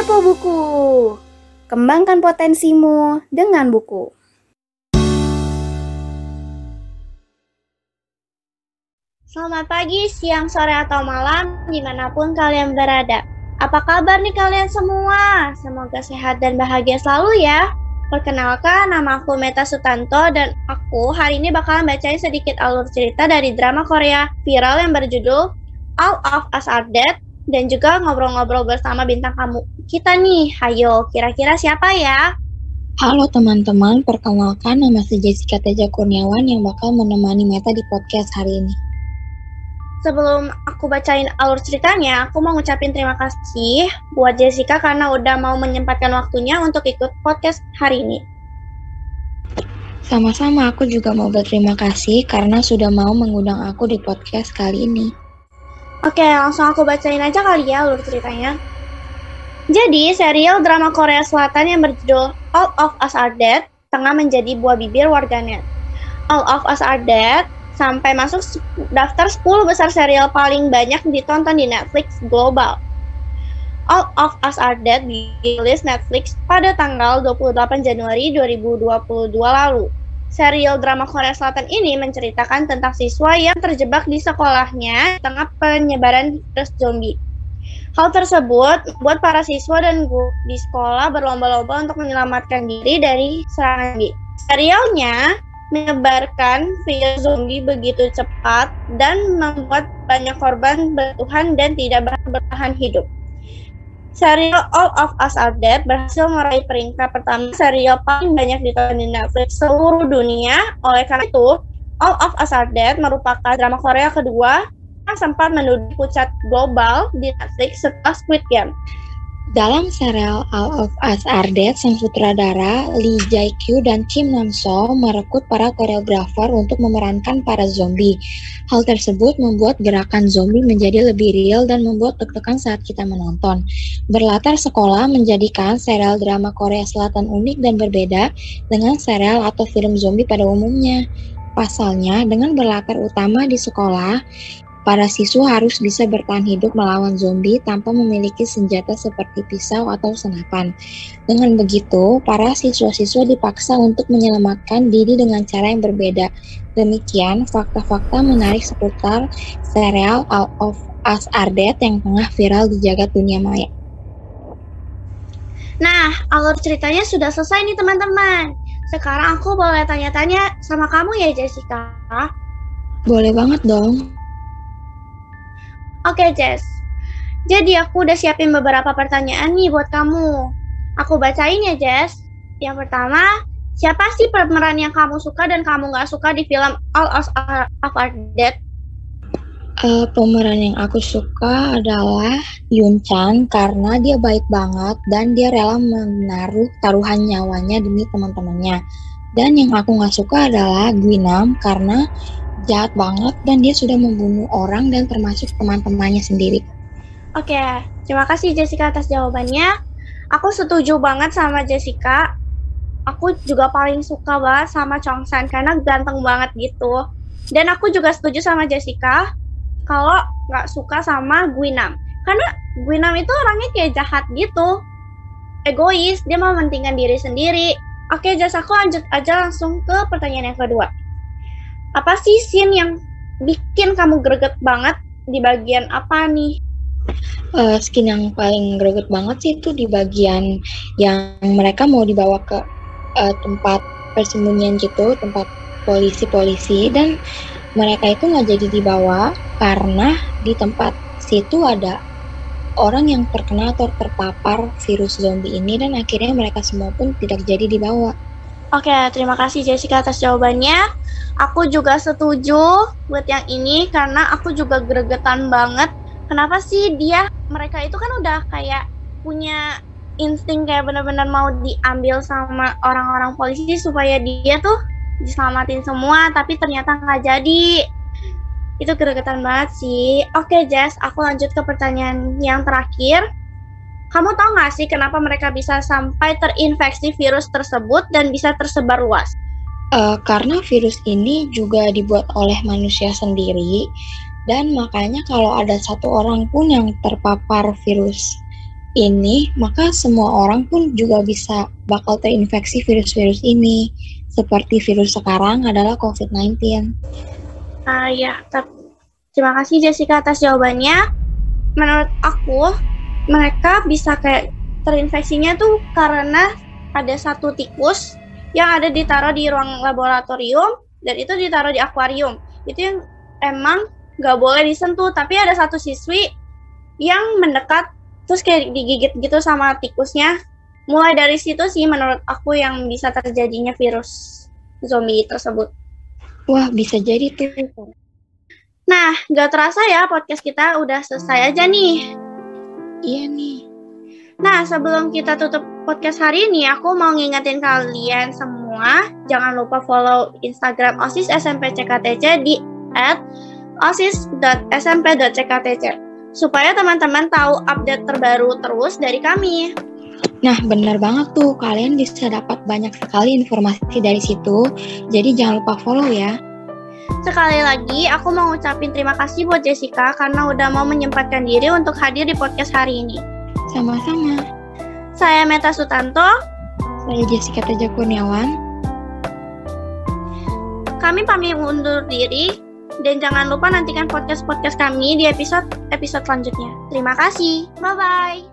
Kepo Buku. Kembangkan potensimu dengan buku. Selamat pagi, siang, sore, atau malam, di mana pun kalian berada. Apa kabar nih kalian semua? Semoga sehat dan bahagia selalu ya. Perkenalkan, nama aku Meta Sutanto dan aku hari ini bakalan bacain sedikit alur cerita dari drama Korea viral yang berjudul All of Us Are Dead dan juga ngobrol-ngobrol bersama bintang kamu kita nih. Hayo, kira-kira siapa ya? Halo teman-teman, perkenalkan nama saya Jessica Teja Kurniawan yang bakal menemani Meta di podcast hari ini. Sebelum aku bacain alur ceritanya, aku mau ngucapin terima kasih buat Jessica karena udah mau menyempatkan waktunya untuk ikut podcast hari ini. Sama-sama aku juga mau berterima kasih karena sudah mau mengundang aku di podcast kali ini. Oke, langsung aku bacain aja kali ya alur ceritanya. Jadi, serial drama Korea Selatan yang berjudul All of Us Are Dead tengah menjadi buah bibir warganet. All of Us Are Dead sampai masuk daftar 10 besar serial paling banyak ditonton di Netflix global. All of Us Are Dead dirilis Netflix pada tanggal 28 Januari 2022 lalu. Serial drama Korea Selatan ini menceritakan tentang siswa yang terjebak di sekolahnya di tengah penyebaran virus zombie. Hal tersebut membuat para siswa dan guru di sekolah berlomba-lomba untuk menyelamatkan diri dari serangan zombie. Serialnya menyebarkan virus zombie begitu cepat dan membuat banyak korban bertuhan dan tidak bertahan hidup. Serial All of Us Are Dead berhasil meraih peringkat pertama serial paling banyak ditonton di Netflix seluruh dunia. Oleh karena itu, All of Us Are Dead merupakan drama Korea kedua yang sempat menduduki pucat global di Netflix setelah Squid Game. Dalam serial All of Us Are Dead, sang sutradara Lee Jae Kyu dan Kim Nam So merekrut para koreografer untuk memerankan para zombie. Hal tersebut membuat gerakan zombie menjadi lebih real dan membuat deg-degan saat kita menonton. Berlatar sekolah menjadikan serial drama Korea Selatan unik dan berbeda dengan serial atau film zombie pada umumnya. Pasalnya, dengan berlatar utama di sekolah, Para siswa harus bisa bertahan hidup melawan zombie tanpa memiliki senjata seperti pisau atau senapan. Dengan begitu, para siswa-siswa dipaksa untuk menyelamatkan diri dengan cara yang berbeda. Demikian fakta-fakta menarik seputar serial All of Us Are Dead yang tengah viral di jagat dunia maya. Nah, alur ceritanya sudah selesai nih teman-teman. Sekarang aku boleh tanya-tanya sama kamu ya Jessica. Boleh banget dong. Oke, Jess. Jadi aku udah siapin beberapa pertanyaan nih buat kamu. Aku bacain ya, Jess. Yang pertama, siapa sih pemeran yang kamu suka dan kamu nggak suka di film All of Us Are Dead? Uh, pemeran yang aku suka adalah Yun Chan karena dia baik banget dan dia rela menaruh taruhan nyawanya demi teman-temannya. Dan yang aku nggak suka adalah Gwinam karena jahat banget dan dia sudah membunuh orang dan termasuk teman-temannya sendiri. Oke, terima kasih Jessica atas jawabannya. Aku setuju banget sama Jessica. Aku juga paling suka banget sama Chong San karena ganteng banget gitu. Dan aku juga setuju sama Jessica kalau nggak suka sama Gwinam. Karena Gwinam itu orangnya kayak jahat gitu. Egois, dia mau mementingkan diri sendiri. Oke, Jess, aku lanjut aja langsung ke pertanyaan yang kedua apa sih scene yang bikin kamu greget banget di bagian apa nih? Uh, skin yang paling greget banget sih itu di bagian yang mereka mau dibawa ke uh, tempat persembunyian gitu, tempat polisi-polisi dan mereka itu nggak jadi dibawa karena di tempat situ ada orang yang terkena atau terpapar virus zombie ini dan akhirnya mereka semua pun tidak jadi dibawa. Oke, terima kasih Jessica atas jawabannya. Aku juga setuju buat yang ini karena aku juga gregetan banget. Kenapa sih dia mereka itu kan udah kayak punya insting kayak benar-benar mau diambil sama orang-orang polisi supaya dia tuh diselamatin semua, tapi ternyata nggak jadi. Itu gregetan banget sih. Oke, Jess, aku lanjut ke pertanyaan yang terakhir. Kamu tahu nggak sih kenapa mereka bisa sampai terinfeksi virus tersebut dan bisa tersebar luas? Uh, karena virus ini juga dibuat oleh manusia sendiri dan makanya kalau ada satu orang pun yang terpapar virus ini, maka semua orang pun juga bisa bakal terinfeksi virus-virus ini. Seperti virus sekarang adalah COVID-19. Ah ya, terima kasih Jessica atas jawabannya. Menurut aku, mereka bisa kayak terinfeksinya tuh karena ada satu tikus yang ada ditaruh di ruang laboratorium dan itu ditaruh di akuarium. Itu yang emang nggak boleh disentuh, tapi ada satu siswi yang mendekat terus kayak digigit gitu sama tikusnya. Mulai dari situ sih menurut aku yang bisa terjadinya virus zombie tersebut. Wah bisa jadi tuh. Nah gak terasa ya podcast kita udah selesai aja nih. Iya nih nah sebelum kita tutup podcast hari ini aku mau ngingetin kalian semua jangan lupa follow Instagram OSIS SMP CKTC di at osis.smp.cktc supaya teman-teman tahu update terbaru terus dari kami. Nah, benar banget tuh. Kalian bisa dapat banyak sekali informasi dari situ. Jadi jangan lupa follow ya. Sekali lagi, aku mau ngucapin terima kasih buat Jessica karena udah mau menyempatkan diri untuk hadir di podcast hari ini. Sama-sama. Saya Meta Sutanto. Saya Jessica Teja Kurniawan. Kami pamit undur diri. Dan jangan lupa nantikan podcast-podcast kami di episode-episode selanjutnya. Terima kasih. Bye-bye.